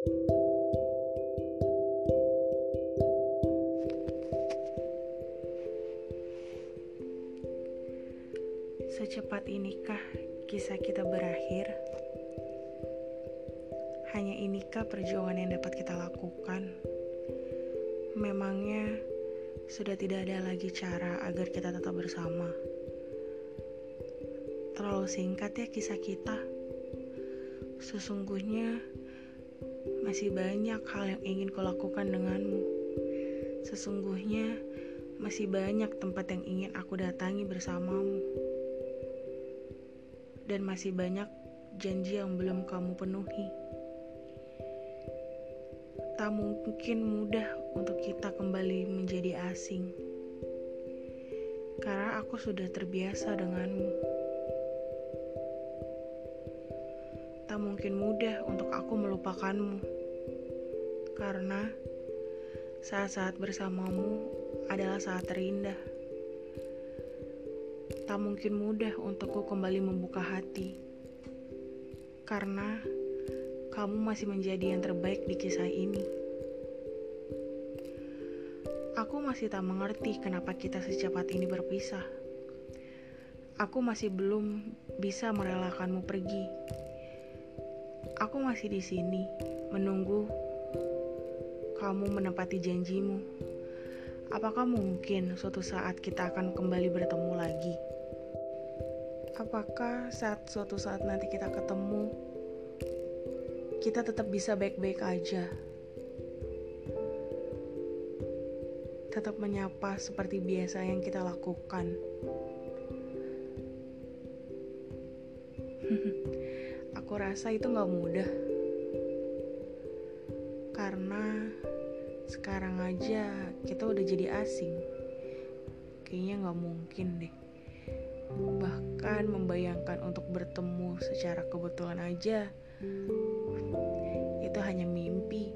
Secepat inikah kisah kita berakhir? Hanya inikah perjuangan yang dapat kita lakukan? Memangnya sudah tidak ada lagi cara agar kita tetap bersama. Terlalu singkat ya kisah kita. Sesungguhnya masih banyak hal yang ingin kulakukan denganmu. Sesungguhnya masih banyak tempat yang ingin aku datangi bersamamu dan masih banyak janji yang belum kamu penuhi. Tak mungkin mudah untuk kita kembali menjadi asing, karena aku sudah terbiasa denganmu. Tak mungkin mudah untuk aku melupakanmu, karena saat-saat bersamamu adalah saat terindah tak mungkin mudah untukku kembali membuka hati. Karena kamu masih menjadi yang terbaik di kisah ini. Aku masih tak mengerti kenapa kita secepat ini berpisah. Aku masih belum bisa merelakanmu pergi. Aku masih di sini menunggu kamu menepati janjimu. Apakah mungkin suatu saat kita akan kembali bertemu lagi? apakah saat suatu saat nanti kita ketemu, kita tetap bisa baik-baik aja. Tetap menyapa seperti biasa yang kita lakukan. Aku rasa itu gak mudah. Karena sekarang aja kita udah jadi asing. Kayaknya gak mungkin deh bahkan membayangkan untuk bertemu secara kebetulan aja itu hanya mimpi.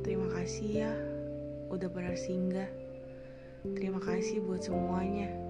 Terima kasih ya udah bersinggah. Terima kasih buat semuanya.